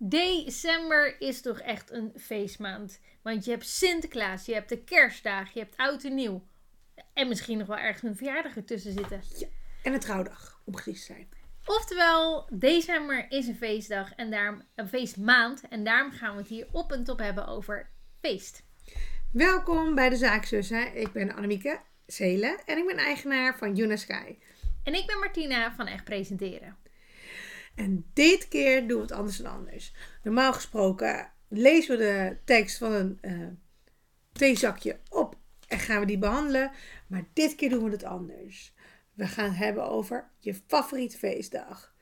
December is toch echt een feestmaand. Want je hebt Sinterklaas, je hebt de kerstdagen, je hebt oud en nieuw. En misschien nog wel ergens een verjaardag ertussen zitten. En een trouwdag, om precies te zijn. Oftewel, december is een feestdag en daarom een feestmaand. En daarom gaan we het hier op en top hebben over feest. Welkom bij de Zaakzussen. Ik ben Annemieke Zelen en ik ben eigenaar van Unisky. En ik ben Martina van Echt Presenteren. En dit keer doen we het anders dan anders. Normaal gesproken lezen we de tekst van een uh, theezakje op en gaan we die behandelen. Maar dit keer doen we het anders. We gaan het hebben over je favoriete feestdag.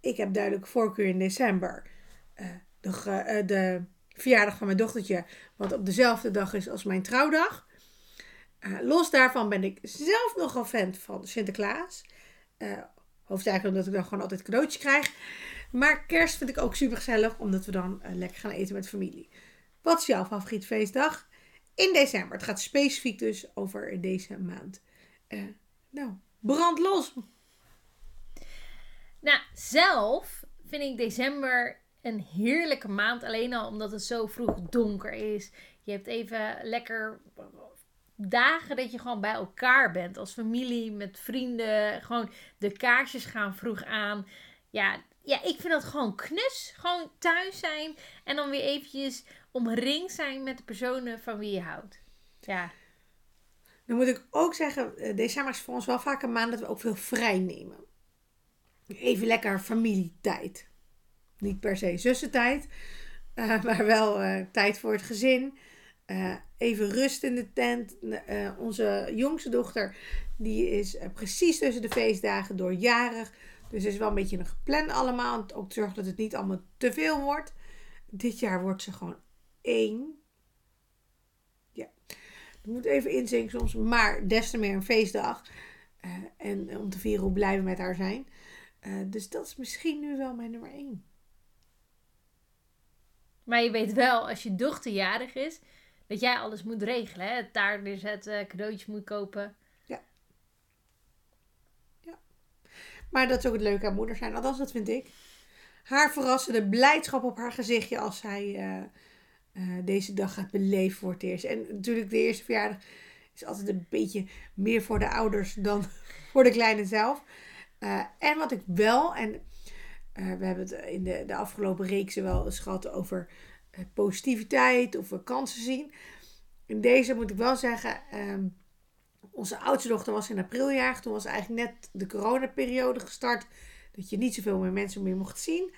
Ik heb duidelijk voorkeur in december. Uh, de, uh, de, verjaardag van mijn dochtertje, wat op dezelfde dag is als mijn trouwdag. los daarvan ben ik zelf nogal fan van Sinterklaas. Hoofdzakelijk omdat ik dan gewoon altijd cadeautjes krijg. Maar kerst vind ik ook super gezellig, omdat we dan uh, lekker gaan eten met familie. Wat is jouw favoriete feestdag? In december. Het gaat specifiek dus over deze maand. Uh, nou, brand los! Nou, zelf vind ik december een heerlijke maand. Alleen al omdat het zo vroeg donker is. Je hebt even lekker dagen dat je gewoon bij elkaar bent. Als familie, met vrienden. Gewoon de kaarsjes gaan vroeg aan. Ja, ja, ik vind dat gewoon knus. Gewoon thuis zijn. En dan weer eventjes omringd zijn met de personen van wie je houdt. Ja. Dan moet ik ook zeggen, eh, december is voor ons wel vaak een maand dat we ook veel vrij nemen. Even lekker familietijd. Niet per se zussentijd, uh, maar wel uh, tijd voor het gezin. Even rust in de tent. Uh, onze jongste dochter, die is uh, precies tussen de feestdagen doorjarig. Dus is wel een beetje een gepland allemaal. Om ook te zorgen dat het niet allemaal te veel wordt. Dit jaar wordt ze gewoon één. Ja, dat moet even inzinken soms. Maar des te meer een feestdag. en om te vieren hoe blij we met haar zijn. dus dat is misschien nu wel mijn nummer één. Maar je weet wel, als je dochter jarig is dat jij alles moet regelen. Hè? Het taart neerzetten, cadeautjes moet kopen. Ja. Ja. Maar dat is ook het leuke aan moeder zijn. Althans, dat vind ik. Haar verrassende blijdschap op haar gezichtje als zij uh, uh, deze dag gaat beleven voor het eerst. En natuurlijk de eerste verjaardag is altijd een beetje meer voor de ouders dan voor de kleine zelf. Uh, en wat ik wel, en we hebben het in de, de afgelopen reeksen wel eens over positiviteit of we kansen zien. In deze moet ik wel zeggen, um, onze oudste dochter was in apriljaar. Toen was eigenlijk net de coronaperiode gestart. Dat je niet zoveel meer mensen meer mocht zien.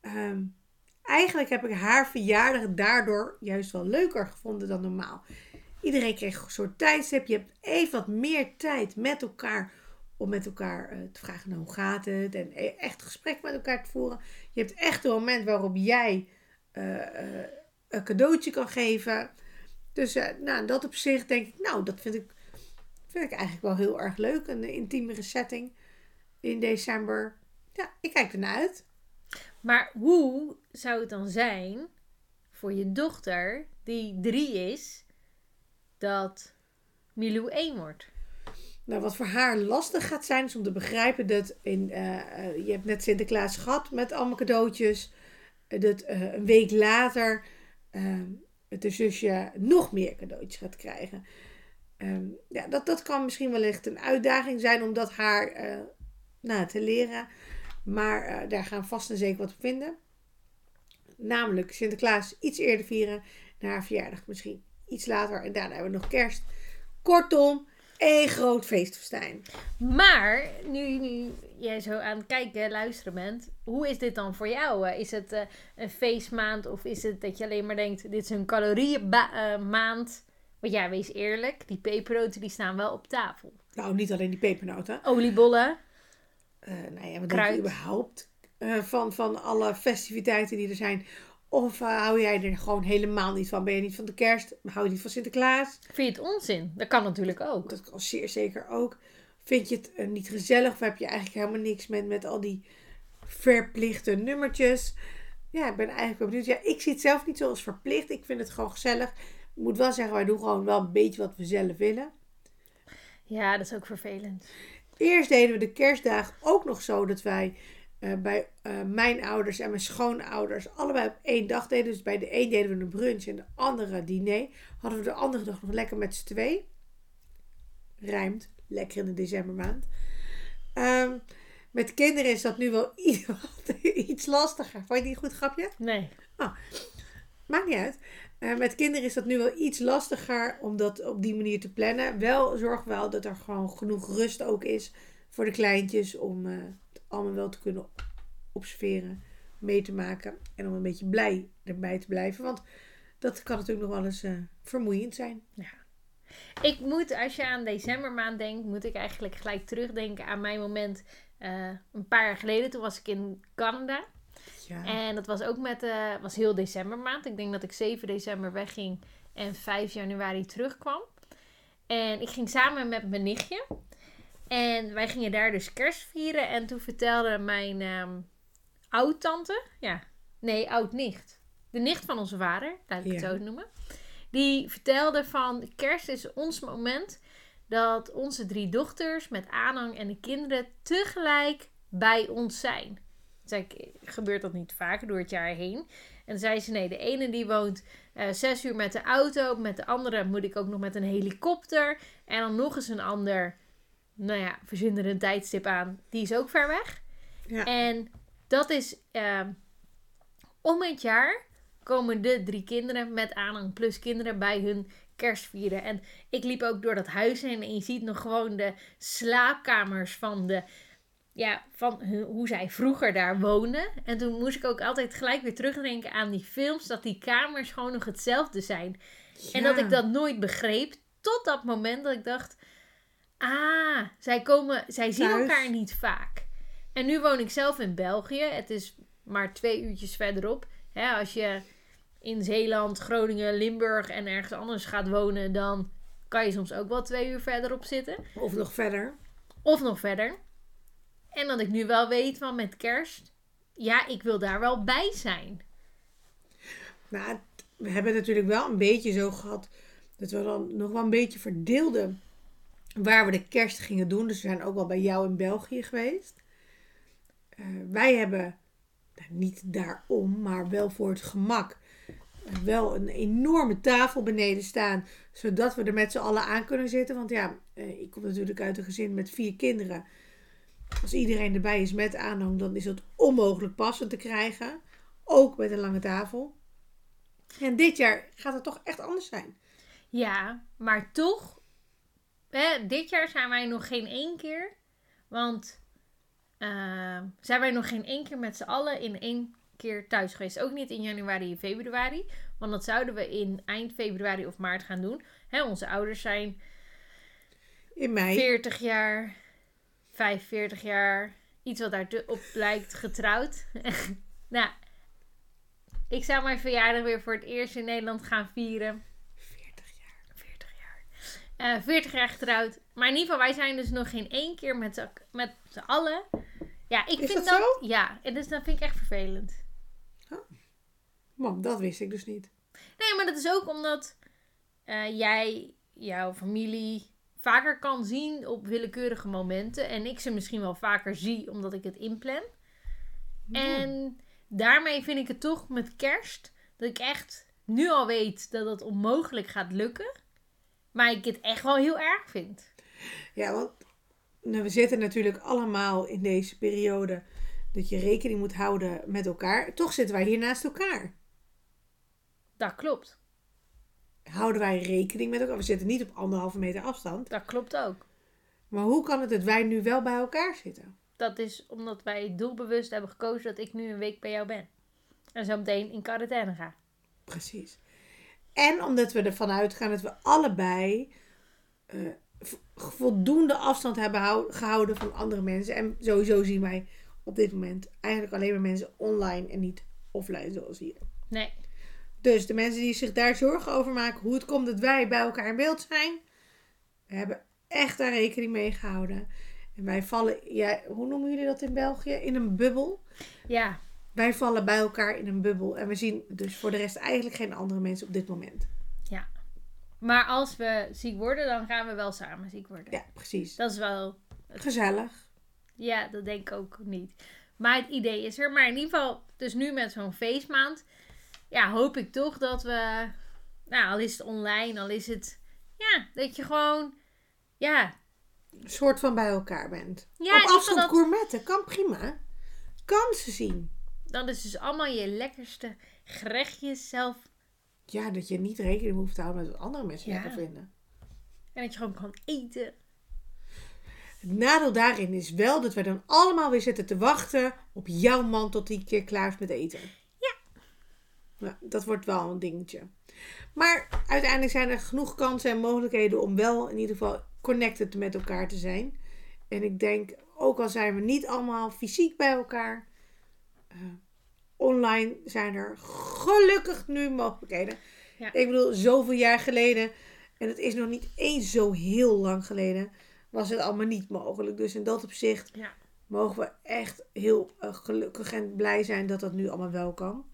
Um, eigenlijk heb ik haar verjaardag daardoor juist wel leuker gevonden dan normaal. Iedereen kreeg een soort tijdstip. Je hebt even wat meer tijd met elkaar om met elkaar uh, te vragen nou, hoe gaat het. En e-, echt gesprek met elkaar te voeren. Je hebt echt een moment waarop jij een cadeautje kan geven. Dus uh, nou, dat op zich denk ik, nou, dat vind ik, vind ik eigenlijk wel heel erg leuk. Een intiemere setting in december. Ja, ik kijk ernaar uit. Maar hoe zou het dan zijn voor je dochter, die drie is, dat Milou één wordt? Nou, wat voor haar lastig gaat zijn, is om te begrijpen dat in, uh, je hebt net Sinterklaas gehad met allemaal cadeautjes dat uh, een week later uh, de zusje nog meer cadeautjes gaat krijgen. Um, ja, dat, dat kan misschien wellicht een uitdaging zijn om dat haar uh, nou, te leren. Maar daar gaan vast en zeker wat op vinden. Namelijk Sinterklaas iets eerder vieren. Na haar verjaardag misschien iets later. En daarna hebben we nog kerst. Kortom, een groot feestfestijn. Maar nu, nu jij zo aan het kijken, luisteren bent, hoe is dit dan voor jou? Is het uh, een feestmaand of is het dat je alleen maar denkt, dit is een calorieënmaand? Want ja, wees eerlijk, die pepernoten die staan wel op tafel. Nou, niet alleen die pepernoten. Oliebollen. Uh, nou ja, wat denk je überhaupt van, van alle festiviteiten die er zijn? Of uh, hou jij er gewoon helemaal niet van? Ben je niet van de kerst? Hou je niet van Sinterklaas? Vind je het onzin? Dat kan natuurlijk ook. Dat kan zeer zeker ook. Vind je het uh, niet gezellig? Of heb je eigenlijk helemaal niks met, met al die verplichte nummertjes? Ja, ik ben eigenlijk wel benieuwd. Ja, ik zie het zelf niet zo als verplicht. Ik vind het gewoon gezellig. Ik moet wel zeggen, wij doen gewoon wel een beetje wat we zelf willen. Ja, dat is ook vervelend. Eerst deden we de kerstdagen ook nog zo dat wij eh, bij eh, mijn ouders en mijn schoonouders allebei op één dag deden. Dus bij de een deden we een brunch en de andere diner. Hadden we de andere dag nog lekker met z'n twee. Rijmt. Lekker in de decembermaand. Ehm, met kinderen is dat nu wel iets lastiger. Vond je die een goed grapje? Nee. Maakt niet uit. Eh, met kinderen is dat nu wel iets lastiger om dat op die manier te plannen. Wel zorg wel dat er gewoon genoeg rust ook is voor de kleintjes om allemaal wel te kunnen observeren, mee te maken en om een beetje blij erbij te blijven. Want dat kan natuurlijk nog wel eens uh, vermoeiend zijn. Ja. Ik moet, als je aan decembermaand denkt, moet ik eigenlijk gelijk terugdenken aan mijn moment een paar jaar geleden. Toen was ik in Canada. Ja. En dat was ook met, uh, was heel decembermaand. Ik denk dat ik 7 december wegging en 5 januari terugkwam. En ik ging samen met mijn nichtje. En wij gingen daar dus kerst vieren. En toen vertelde mijn um, oud-tante, ja, nee, oud-nicht. De nicht van onze vader, laat ik het zo noemen. Die vertelde van kerst is ons moment dat onze drie dochters met aanhang en de kinderen tegelijk bij ons zijn zei gebeurt dat niet vaak door het jaar heen? En zei ze, nee, de ene die woont uh, zes uur met de auto. Met de andere moet ik ook nog met een helikopter. En dan nog eens een ander, nou ja, verzin er een tijdstip aan. Die is ook ver weg. Ja. En dat is, uh, om het jaar komen de drie kinderen met aanhang plus kinderen bij hun kerst vieren. En ik liep ook door dat huis heen en je ziet nog gewoon de slaapkamers van de ja, van hoe zij vroeger daar woonden. En toen moest ik ook altijd gelijk weer terugdenken aan die films. Dat die kamers gewoon nog hetzelfde zijn. En dat ik dat nooit begreep. Tot dat moment dat ik dacht. Ah, zij, komen, zij zien elkaar niet vaak. En nu woon ik zelf in België. Het is maar twee uurtjes verderop. als je in Zeeland, Groningen, Limburg en ergens anders gaat wonen, dan kan je soms ook wel twee uur verderop zitten. Of nog verder. Of nog verder. En dat ik nu wel weet van met kerst, ja, ik wil daar wel bij zijn. Nou, we hebben natuurlijk wel een beetje zo gehad dat we dan nog wel een beetje verdeelden waar we de kerst gingen doen. Dus we zijn ook wel bij jou in België geweest. Uh, wij hebben, nou, niet daarom, maar wel voor het gemak, uh, wel een enorme tafel beneden staan. Zodat we er met z'n allen aan kunnen zitten. Want ja, uh, ik kom natuurlijk uit een gezin met vier kinderen. Als iedereen erbij is met aanhang, dan is het onmogelijk passend te krijgen. Ook met een lange tafel. En dit jaar gaat het toch echt anders zijn. Ja, maar toch, hè, dit jaar zijn wij nog geen één keer. Want uh, zijn wij nog geen één keer met z'n allen in één keer thuis geweest. Ook niet in januari en februari. Want dat zouden we in eind februari of maart gaan doen. Hè, onze ouders zijn in mei. 40 jaar 45 jaar, iets wat daarop lijkt, getrouwd. nou, ik zou mijn verjaardag weer voor het eerst in Nederland gaan vieren. 40 jaar. 40 jaar. Uh, 40 jaar getrouwd. Maar in ieder geval, wij zijn dus nog geen één keer met z'n, met z'n allen. Ja, ik Is vind dat, dat, Ja, en dus dat vind ik echt vervelend. Oh. Mam, dat wist ik dus niet. Nee, maar dat is ook omdat uh, jij, jouw familie, vaker kan zien op willekeurige momenten. En ik ze misschien wel vaker zie omdat ik het inplan. En daarmee vind ik het toch met kerst dat ik echt nu al weet dat het onmogelijk gaat lukken. Maar ik het echt wel heel erg vind. Ja, want nou, we zitten natuurlijk allemaal in deze periode dat je rekening moet houden met elkaar. Toch zitten wij hier naast elkaar. Dat klopt houden wij rekening met elkaar. We zitten niet op anderhalve meter afstand. Dat klopt ook. Maar hoe kan het dat wij nu wel bij elkaar zitten? Dat is omdat wij doelbewust hebben gekozen dat ik nu een week bij jou ben. En zo meteen in quarantaine ga. Precies. En omdat we ervan uitgaan dat we allebei uh, voldoende afstand hebben gehouden van andere mensen. En sowieso zien wij op dit moment eigenlijk alleen maar mensen online en niet offline zoals hier. Nee. Dus de mensen die zich daar zorgen over maken, hoe het komt dat wij bij elkaar in beeld zijn, we hebben echt daar rekening mee gehouden. En wij vallen, ja, hoe noemen jullie dat in België? In een bubbel. Ja. Wij vallen bij elkaar in een bubbel. En we zien dus voor de rest eigenlijk geen andere mensen op dit moment. Ja. Maar als we ziek worden, dan gaan we wel samen ziek worden. Ja, precies. Dat is wel... Gezellig. Ja, dat denk ik ook niet. Maar het idee is er. Maar in ieder geval, dus nu met zo'n feestmaand, ja, hoop ik toch dat we, nou, al is het online, al is het, ja, dat je gewoon, ja, Een soort van bij elkaar bent. Ja, Op afstand dat- gourmetten, kan prima. Kan ze zien. Dan is dus allemaal je lekkerste gerechtjes zelf. Ja, dat je niet rekening hoeft te houden met wat andere mensen Ja. lekker vinden. En dat je gewoon kan eten. Het nadeel daarin is wel dat wij dan allemaal weer zitten te wachten op jouw man tot die keer klaar is met eten. Ja. Nou, dat wordt wel een dingetje. Maar uiteindelijk zijn er genoeg kansen en mogelijkheden om wel in ieder geval connected met elkaar te zijn. En ik denk, ook al zijn we niet allemaal fysiek bij elkaar, online zijn er gelukkig nu mogelijkheden. Ja. Ik bedoel, zoveel jaar geleden, en het is nog niet eens zo heel lang geleden, was het allemaal niet mogelijk. Dus in dat opzicht Ja. mogen we echt heel eh, gelukkig en blij zijn dat dat nu allemaal wel kan.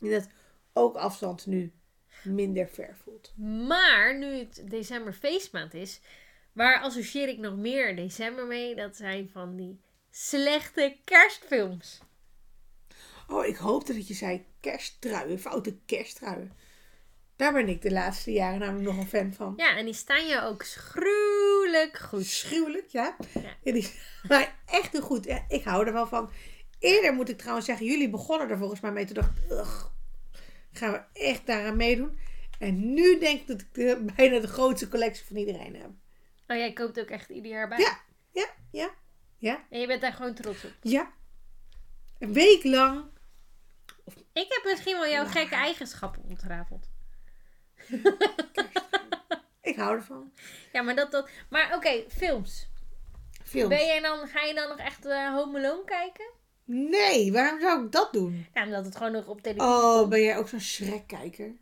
En dat ook afstand nu minder ver voelt. Maar nu het december feestmaand is, waar associeer ik nog meer december mee? Dat zijn van die slechte kerstfilms. Oh, ik hoopte dat je zei kersttruien, foute kersttruien. Daar ben ik de laatste jaren namelijk nog een fan van. Ja, en die staan je ook gruwelijk goed. Schuwelijk, ja. Ja. ja die, maar echt heel goed. Ja, ik hou er wel van. Eerder moet ik trouwens zeggen, jullie begonnen er volgens mij mee. Toen dacht ik, ugh, gaan we echt daaraan meedoen? En nu denk ik dat ik de- bijna de grootste collectie van iedereen heb. Oh, jij koopt ook echt ieder jaar bij. Ja, ja, ja, ja, En je bent daar gewoon trots op. ja. Een week lang. Ik heb misschien wel jouw gekke eigenschappen ontrafeld. Ik hou ervan. Ja, maar dat... dat maar oké, films. Films. Ben jij dan, ga je dan nog echt eh Home Alone kijken? Nee, waarom zou ik dat doen? Ja, omdat het gewoon nog op televisie Oh, ben jij ook zo'n Shrek-kijker?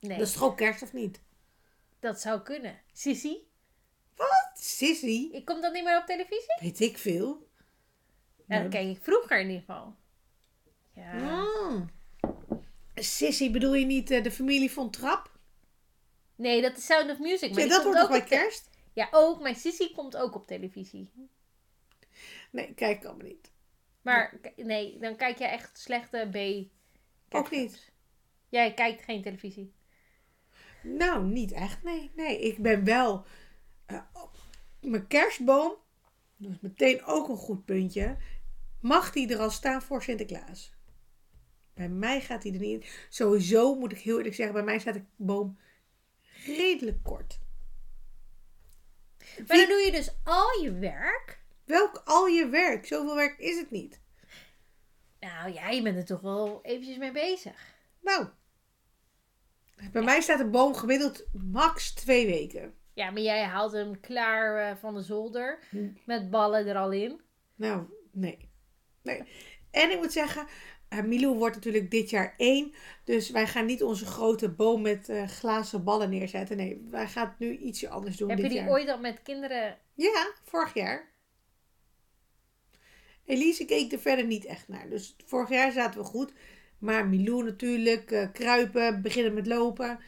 Nee, Dat is toch ook kerst of niet? dat zou kunnen. Sissy? Wat? Sissy? Ik Komt dat niet meer op televisie? Weet ik veel. Ja, dat keek ik vroeger in ieder geval. Ja. Mm. Sissy, bedoel je niet eh, de familie van Trap? Nee, dat is Sound of Music. Maar Ja, dat wordt ook bij kerst? Ja, ook. Maar Sissy komt ook op televisie. Nee, kijk allemaal niet. Maar nee, dan kijk je echt slechte B. Ook niet. Jij kijkt geen televisie. Nou, niet echt, nee. Nee, ik ben wel... eh, mijn kerstboom, dat is meteen ook een goed puntje, mag die er al staan voor Sinterklaas. Bij mij gaat die er niet in. Sowieso moet ik heel eerlijk zeggen, bij mij staat de boom redelijk kort. Maar dan doe je dus al je werk. Welk al je werk? Zoveel werk is het niet. Nou ja, je bent er toch wel eventjes mee bezig. Nou, bij mij staat de boom gemiddeld max twee weken. Ja, maar jij haalt hem klaar eh, van de zolder. Hm. Met ballen er al in. Nou, nee. nee. En ik moet zeggen, eh, Milou wordt natuurlijk dit jaar één. Dus wij gaan niet onze grote boom met eh, glazen ballen neerzetten. Nee, wij gaan het nu ietsje anders doen Heb je dit die jaar. ooit al met kinderen... Ja, vorig jaar. Elise keek er verder niet echt naar. Dus vorig jaar zaten we goed. Maar Milou natuurlijk, eh, kruipen, beginnen met lopen.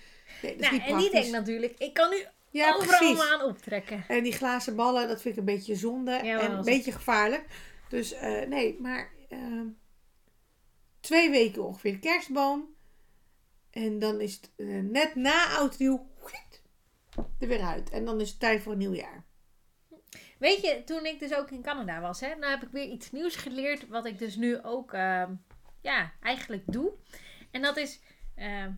Nee, dat is Nou, niet en die denkt natuurlijk, ik kan nu Ja, overal me aan optrekken. En die glazen ballen, dat vind ik een beetje zonde. Ja, en een beetje gevaarlijk. Dus nee, maar eh, twee weken ongeveer de kerstboom. En dan is het eh, net na oud nieuw er weer uit. En dan is het tijd voor een nieuw jaar. Weet je, toen ik dus ook in Canada was, hè, nou heb ik weer iets nieuws geleerd, wat ik dus nu ook, ehm, ja, eigenlijk doe. En dat is, ehm,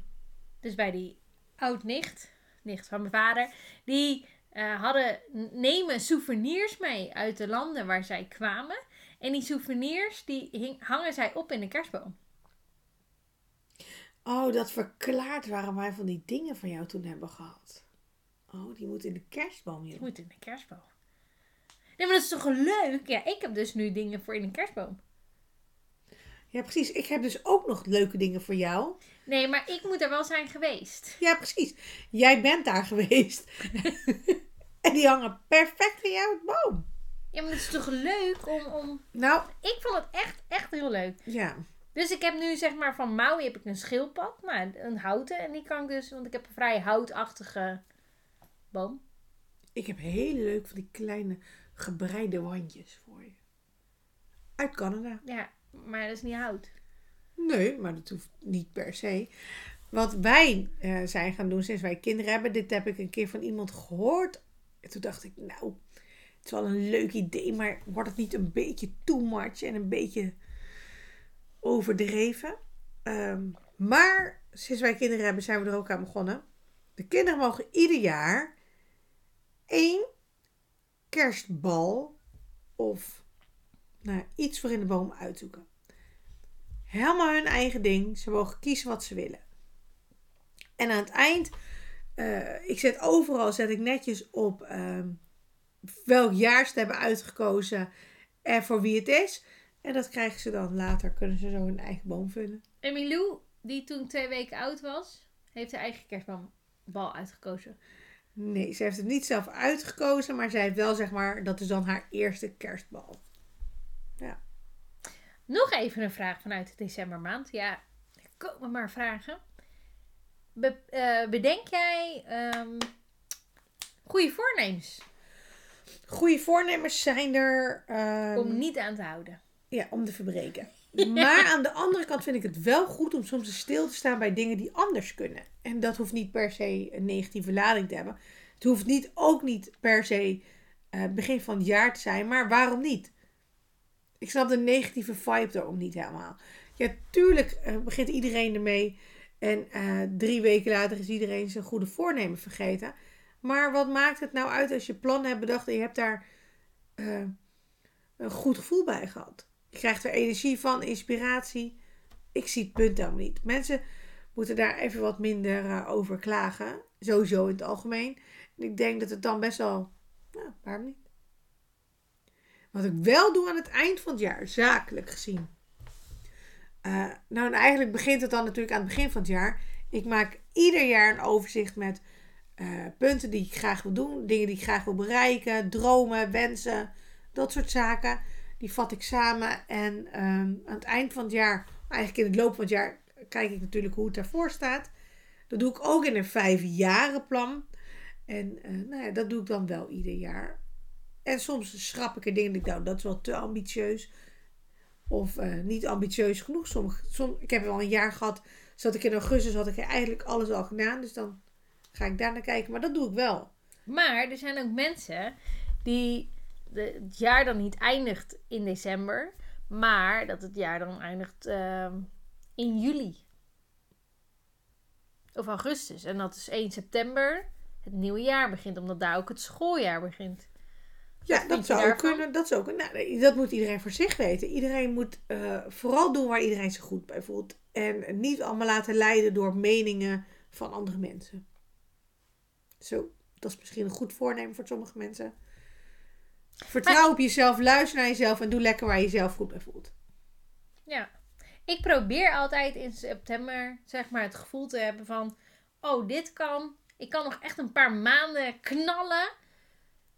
dus bij die oud-nicht, nicht van mijn vader, die eh, hadden, nemen souvenirs mee uit de landen waar zij kwamen. En die souvenirs, die hangen zij op in de kerstboom. Oh, dat verklaart waarom wij van die dingen van jou toen hebben gehad. Oh, die moet in de kerstboom, Die joh. moet in de kerstboom. Nee, maar dat is toch leuk? Ja, ik heb dus nu dingen voor in de kerstboom. Ja, precies. Ik heb dus ook nog leuke dingen voor jou. Nee, maar ik moet er wel zijn geweest. Ja, precies. Jij bent daar geweest. en die hangen perfect in jouw boom. Ja, maar het is toch leuk om, om... Nou, Ik vond het echt, echt heel leuk. ja. Dus ik heb nu zeg maar van Maui heb ik een schildpad. Nou, een houten. En die kan ik dus... Want ik heb een vrij houtachtige boom. Ik heb hele leuk van die kleine gebreide wandjes voor je. Uit Canada. Ja, maar dat is niet hout. Nee, maar dat hoeft niet per se. Wat wij eh, zijn gaan doen sinds wij kinderen hebben, dit heb ik een keer van iemand gehoord. En toen dacht ik, nou, het is wel een leuk idee, maar wordt het niet een beetje too much en een beetje overdreven? Ehm, maar sinds wij kinderen hebben, zijn we er ook aan begonnen. De kinderen mogen ieder jaar één kerstbal of nou, iets voor in de boom uitzoeken. Helemaal hun eigen ding. Ze mogen kiezen wat ze willen. En aan het eind, eh, ik zet overal zet ik netjes op ehm, welk jaar ze hebben uitgekozen en voor wie het is. En dat krijgen ze dan later, kunnen ze zo hun eigen boom vullen. Emilou, die toen twee weken oud was, heeft haar eigen kerstbal uitgekozen. Nee, ze heeft het niet zelf uitgekozen, maar zij heeft wel zeg maar, dat is dan haar eerste kerstbal. Ja. Nog even een vraag vanuit de decembermaand. Ja, er komen maar vragen. Be- eh, bedenk jij ehm goede voornemens Goede voornemens zijn er ehm, om niet aan te houden? Ja, om te verbreken. Maar aan de andere kant vind ik het wel goed om soms stil te staan bij dingen die anders kunnen. En dat hoeft niet per se een negatieve lading te hebben. Het hoeft niet, ook niet per se eh, begin van het jaar te zijn, maar waarom niet? Ik snap de negatieve vibe daarom niet helemaal. Ja, tuurlijk eh, begint iedereen ermee. En eh, drie weken later is iedereen zijn goede voornemen vergeten. Maar wat maakt het nou uit als je plannen hebt bedacht en je hebt daar een goed gevoel bij gehad? Je krijgt er energie van, inspiratie. Ik zie het punt helemaal niet. Mensen moeten daar even wat minder eh, over klagen. Sowieso in het algemeen. En ik denk dat het dan best wel... Nou, waarom niet? Wat ik wel doe aan het eind van het jaar, zakelijk gezien. Eh, nou, en eigenlijk begint het dan natuurlijk aan het begin van het jaar. Ik maak ieder jaar een overzicht met eh, punten die ik graag wil doen. Dingen die ik graag wil bereiken. Dromen, wensen. Dat soort zaken. Die vat ik samen. En ehm, aan het eind van het jaar, eigenlijk in het loop van het jaar, kijk ik natuurlijk hoe het daarvoor staat. Dat doe ik ook in een vijfjarenplan. En eh, nou ja, dat doe ik dan wel ieder jaar. En soms schrap ik er dingen. Ik nou, dat is wel te ambitieus. Of eh, niet ambitieus genoeg. Ik heb wel een jaar gehad. Zat ik in augustus, had ik eigenlijk alles al gedaan. Dus dan ga ik daar naar kijken. Maar dat doe ik wel. Maar er zijn ook mensen die de, het jaar dan niet eindigt in december, maar dat het jaar dan eindigt ehm, in juli of augustus. En dat is 1 september het nieuwe jaar begint, omdat daar ook het schooljaar begint. Ja, dat zou ook kunnen. Dat, zou ook, nou, dat moet iedereen voor zich weten. Iedereen moet eh, vooral doen waar iedereen zich goed bij voelt. En niet allemaal laten leiden door meningen van andere mensen. Zo, dat is misschien een goed voornemen voor sommige mensen. Vertrouw op jezelf, luister naar jezelf en doe lekker waar je jezelf goed bij voelt. Ja. Ik probeer altijd in september, zeg maar, het gevoel te hebben van... Oh, dit kan. Ik kan nog echt een paar maanden knallen.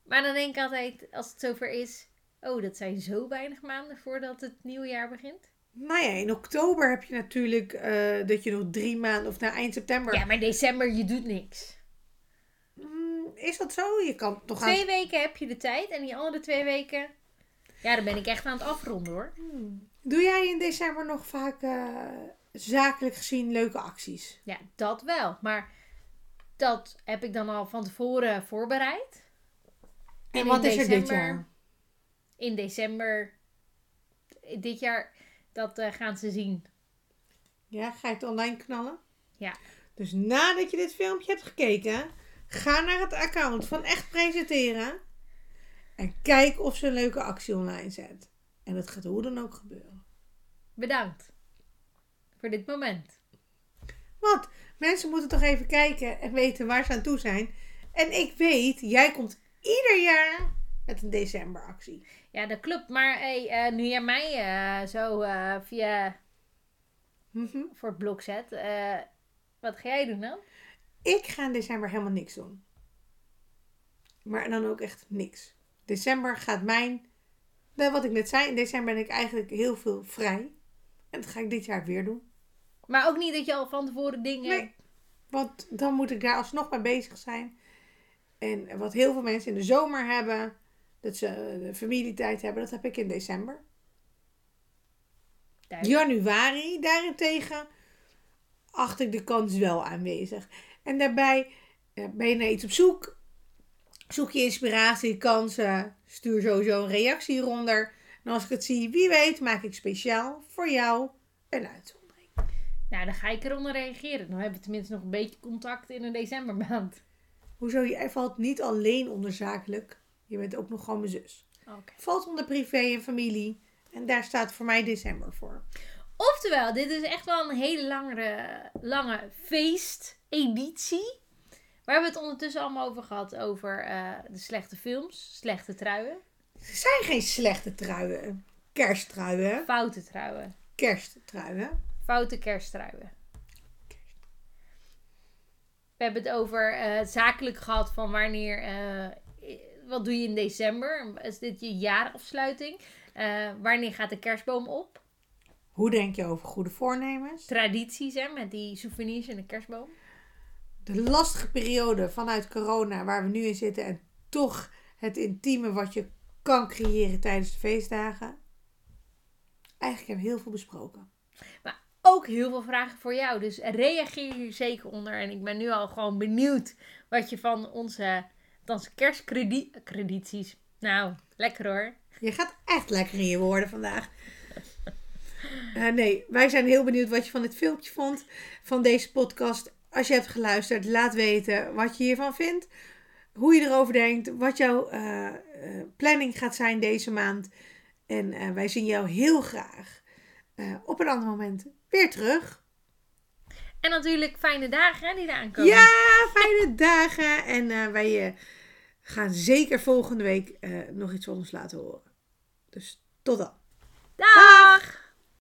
Maar dan denk ik altijd, als het zover is... Oh, dat zijn zo weinig maanden voordat het nieuwe jaar begint. Nou ja, in oktober heb je natuurlijk eh, dat je nog drie maanden, of na eind september. Ja, maar december, je doet niks. Is dat zo? Je kan toch aan Twee weken heb je de tijd en die andere twee weken... Ja, dan ben ik echt aan het afronden hoor. Doe jij in december nog vaak eh, zakelijk gezien leuke acties? Ja, dat wel. Maar dat heb ik dan al van tevoren voorbereid. En, wat is er dit december- jaar? In december, dit jaar, dat eh, gaan ze zien. Ja, ga je het online knallen? Ja. Dus nadat je dit filmpje hebt gekeken, ga naar het account van Echt Presenteren. En kijk of ze een leuke actie online zet. En dat gaat hoe dan ook gebeuren. Bedankt voor dit moment. Want mensen moeten toch even kijken en weten waar ze aan toe zijn. En ik weet, jij komt ieder jaar met een decemberactie. Ja, dat klopt. Maar hey, eh, nu jij mij eh, zo eh, via Mhm. voor het blok zet, wat ga jij doen dan? Ik ga in december helemaal niks doen. Maar dan ook echt niks. December gaat mijn. Nou, wat ik net zei, in december ben ik eigenlijk heel veel vrij. En dat ga ik dit jaar weer doen. Maar ook niet dat je al van tevoren dingen. Nee. Want dan moet ik daar alsnog mee bezig zijn. En wat heel veel mensen in de zomer hebben, dat ze familietijd hebben, dat heb ik in december. duidelijk. Januari daarentegen acht ik de kans wel aanwezig. En daarbij eh, ben je naar iets op zoek. Zoek je inspiratie, kansen. Stuur sowieso een reactie hieronder. En als ik het zie, wie weet, maak ik speciaal voor jou een uitzondering. Nou, dan ga ik eronder reageren. Dan hebben we tenminste nog een beetje contact in een decembermaand. Hoezo? Jij valt niet alleen onder zakelijk. Je bent ook nog gewoon mijn zus. Valt onder privé en familie. En daar staat voor mij december voor. Oftewel, dit is echt wel een hele langere, lange feesteditie. Waar hebben we het ondertussen allemaal over gehad? Over eh, de slechte films, slechte truien, Er zijn geen slechte truien. Kersttruien. foute truien, Kersttruien. foute kersttruien. We hebben het over eh, zakelijk gehad van wanneer, eh, wat doe je in december? Is dit je jaarafsluiting? Wanneer gaat de kerstboom op? Hoe denk je over goede voornemens? Tradities hè, met die souvenirs en de kerstboom. De lastige periode vanuit corona waar we nu in zitten. En toch het intieme wat je kan creëren tijdens de feestdagen. Eigenlijk hebben we heel veel besproken. ook heel veel vragen voor jou. Dus reageer hier zeker onder. En ik ben nu al gewoon benieuwd wat je van onze, onze kerstkredities. Nou, lekker hoor. Je gaat echt lekker in je woorden vandaag. Eh, nee, wij zijn heel benieuwd wat je van dit filmpje vond. Van deze podcast. Als je hebt geluisterd, laat weten wat je hiervan vindt. Hoe je erover denkt. Wat jouw eh, eh, planning gaat zijn deze maand. En wij zien jou heel graag op een ander moment weer terug. En natuurlijk fijne dagen hè, die eraan komen. Ja, fijne dagen. En wij gaan zeker volgende week nog iets van ons laten horen. Dus tot dan. Dag!